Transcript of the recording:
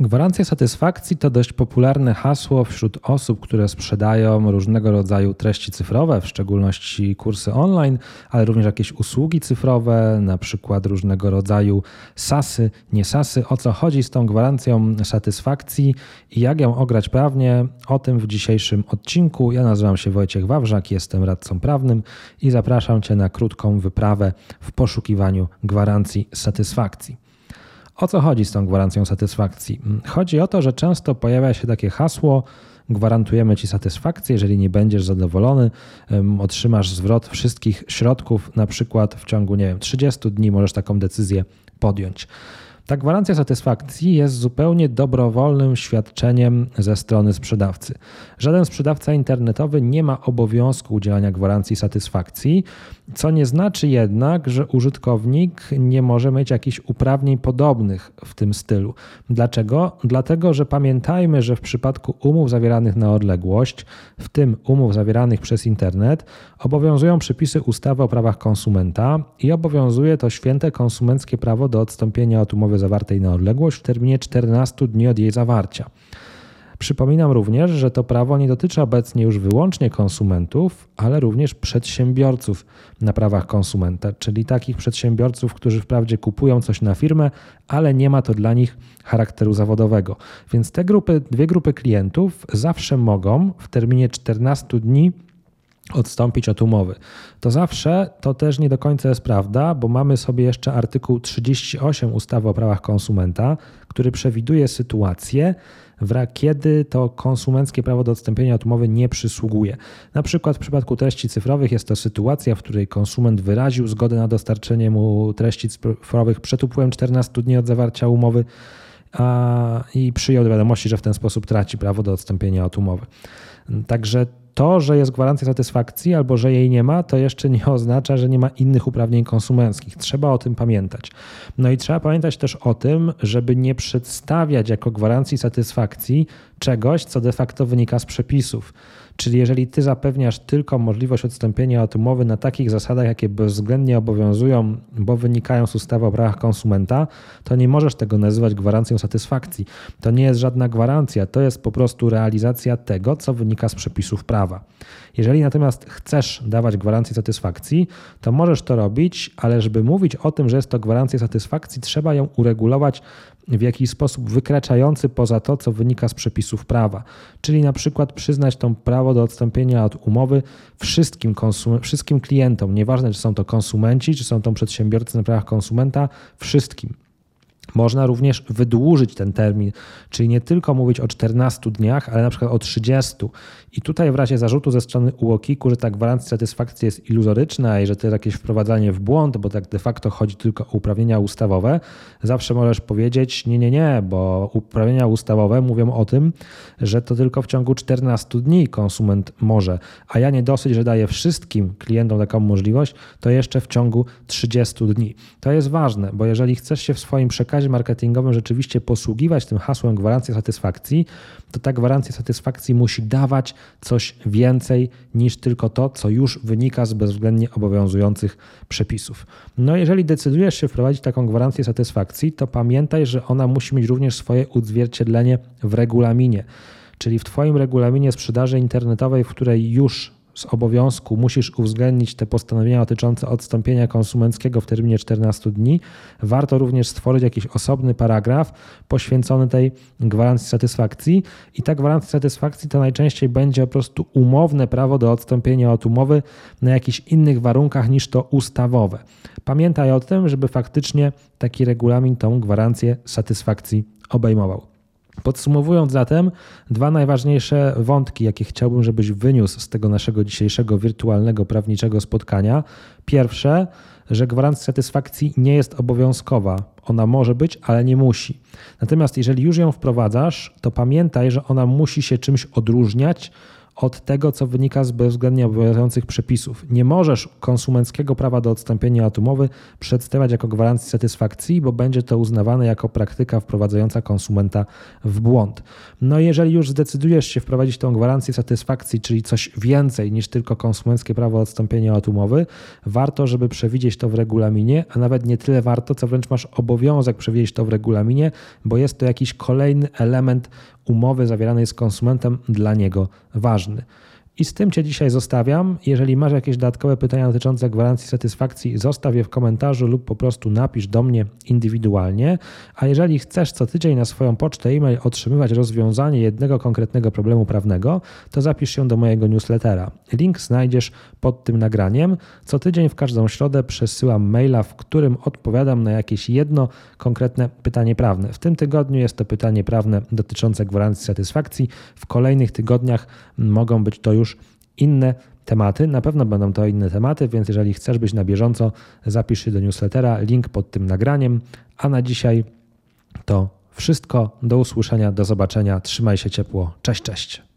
Gwarancja satysfakcji to dość popularne hasło wśród osób, które sprzedają różnego rodzaju treści cyfrowe, w szczególności kursy online, ale również jakieś usługi cyfrowe, na przykład różnego rodzaju SASy, nie SASy. O co chodzi z tą gwarancją satysfakcji i jak ją ograć prawnie? O tym w dzisiejszym odcinku. Ja nazywam się Wojciech Wawrzak, jestem radcą prawnym i zapraszam Cię na krótką wyprawę w poszukiwaniu gwarancji satysfakcji. O co chodzi z tą gwarancją satysfakcji? Chodzi o to, że często pojawia się takie hasło, gwarantujemy Ci satysfakcję, jeżeli nie będziesz zadowolony, otrzymasz zwrot wszystkich środków, na przykład w ciągu, nie wiem, 30 dni możesz taką decyzję podjąć. Ta gwarancja satysfakcji jest zupełnie dobrowolnym świadczeniem ze strony sprzedawcy. Żaden sprzedawca internetowy nie ma obowiązku udzielania gwarancji satysfakcji, co nie znaczy jednak, że użytkownik nie może mieć jakichś uprawnień podobnych w tym stylu. Dlaczego? Dlatego, że pamiętajmy, że w przypadku umów zawieranych na odległość, w tym umów zawieranych przez internet, obowiązują przepisy ustawy o prawach konsumenta i obowiązuje to święte konsumenckie prawo do odstąpienia od umowy zawartej na odległość w terminie 14 dni od jej zawarcia. Przypominam również, że to prawo nie dotyczy obecnie już wyłącznie konsumentów, ale również przedsiębiorców na prawach konsumenta, czyli takich przedsiębiorców, którzy wprawdzie kupują coś na firmę, ale nie ma to dla nich charakteru zawodowego. Więc te grupy, dwie grupy klientów zawsze mogą w terminie 14 dni odstąpić od umowy. To zawsze to też nie do końca jest prawda, bo mamy sobie jeszcze artykuł 38 ustawy o prawach konsumenta, który przewiduje sytuację, kiedy to konsumenckie prawo do odstąpienia od umowy nie przysługuje. Na przykład w przypadku treści cyfrowych jest to sytuacja, w której konsument wyraził zgodę na dostarczenie mu treści cyfrowych przed upływem 14 dni od zawarcia umowy a, i przyjął do wiadomości, że w ten sposób traci prawo do odstąpienia od umowy. Także to, że jest gwarancja satysfakcji albo że jej nie ma, to jeszcze nie oznacza, że nie ma innych uprawnień konsumenckich. Trzeba o tym pamiętać. No i trzeba pamiętać też o tym, żeby nie przedstawiać jako gwarancji satysfakcji czegoś, co de facto wynika z przepisów. Czyli jeżeli ty zapewniasz tylko możliwość odstąpienia od umowy na takich zasadach, jakie bezwzględnie obowiązują, bo wynikają z ustawy o prawach konsumenta, to nie możesz tego nazywać gwarancją satysfakcji. To nie jest żadna gwarancja, to jest po prostu realizacja tego, co wynika z przepisów prawa. Jeżeli natomiast chcesz dawać gwarancję satysfakcji, to możesz to robić, ale żeby mówić o tym, że jest to gwarancja satysfakcji, trzeba ją uregulować w jakiś sposób wykraczający poza to, co wynika z przepisów prawa. Czyli na przykład przyznać to prawo do odstąpienia od umowy wszystkim, konsum- wszystkim klientom, nieważne czy są to konsumenci, czy są to przedsiębiorcy na prawach konsumenta, wszystkim. Można również wydłużyć ten termin, czyli nie tylko mówić o 14 dniach, ale na przykład o 30. I tutaj w razie zarzutu ze strony UOKiK-u, że ta gwarancja satysfakcji jest iluzoryczna i że to jest jakieś wprowadzanie w błąd, bo tak de facto chodzi tylko o uprawnienia ustawowe, zawsze możesz powiedzieć nie, nie, nie, bo uprawnienia ustawowe mówią o tym, że to tylko w ciągu 14 dni konsument może, a ja nie dosyć, że daję wszystkim klientom taką możliwość, to jeszcze w ciągu 30 dni. To jest ważne, bo jeżeli chcesz się w swoim przekazie przekazie marketingowym rzeczywiście posługiwać tym hasłem gwarancja satysfakcji, to ta gwarancja satysfakcji musi dawać coś więcej niż tylko to, co już wynika z bezwzględnie obowiązujących przepisów. No jeżeli decydujesz się wprowadzić taką gwarancję satysfakcji, to pamiętaj, że ona musi mieć również swoje odzwierciedlenie w regulaminie. Czyli w Twoim regulaminie sprzedaży internetowej, w której już z obowiązku musisz uwzględnić te postanowienia dotyczące odstąpienia konsumenckiego w terminie 14 dni, warto również stworzyć jakiś osobny paragraf poświęcony tej gwarancji satysfakcji. I ta gwarancja satysfakcji to najczęściej będzie po prostu umowne prawo do odstąpienia od umowy na jakichś innych warunkach niż to ustawowe. Pamiętaj o tym, żeby faktycznie taki regulamin tą gwarancję satysfakcji obejmował. Podsumowując zatem, dwa najważniejsze wątki, jakie chciałbym, żebyś wyniósł z tego naszego dzisiejszego wirtualnego prawniczego spotkania. Pierwsze, że gwarancja satysfakcji nie jest obowiązkowa. Ona może być, ale nie musi. Natomiast jeżeli już ją wprowadzasz, to pamiętaj, że ona musi się czymś odróżniać od tego, co wynika z bezwzględnie obowiązujących przepisów. Nie możesz konsumenckiego prawa do odstąpienia od umowy przedstawiać jako gwarancji satysfakcji, bo będzie to uznawane jako praktyka wprowadzająca konsumenta w błąd. No jeżeli już zdecydujesz się wprowadzić tą gwarancję satysfakcji, czyli coś więcej niż tylko konsumenckie prawo odstąpienia od umowy, warto, żeby przewidzieć to w regulaminie, a nawet nie tyle warto, co wręcz masz obowiązek przewidzieć to w regulaminie, bo jest to jakiś kolejny element umowy zawieranej z konsumentem dla niego ważny. And. I z tym Cię dzisiaj zostawiam. Jeżeli masz jakieś dodatkowe pytania dotyczące gwarancji satysfakcji, zostaw je w komentarzu lub po prostu napisz do mnie indywidualnie. A jeżeli chcesz co tydzień na swoją pocztę e-mail otrzymywać rozwiązanie jednego konkretnego problemu prawnego, to zapisz się do mojego newslettera. Link znajdziesz pod tym nagraniem. Co tydzień w każdą środę przesyłam maila, w którym odpowiadam na jakieś jedno konkretne pytanie prawne. W tym tygodniu jest to pytanie prawne dotyczące gwarancji satysfakcji. W kolejnych tygodniach mogą być to już inne tematy. Na pewno będą to inne tematy, więc jeżeli chcesz być na bieżąco, zapisz się do newslettera, link pod tym nagraniem. A na dzisiaj to wszystko. Do usłyszenia, do zobaczenia. Trzymaj się ciepło. Cześć, cześć.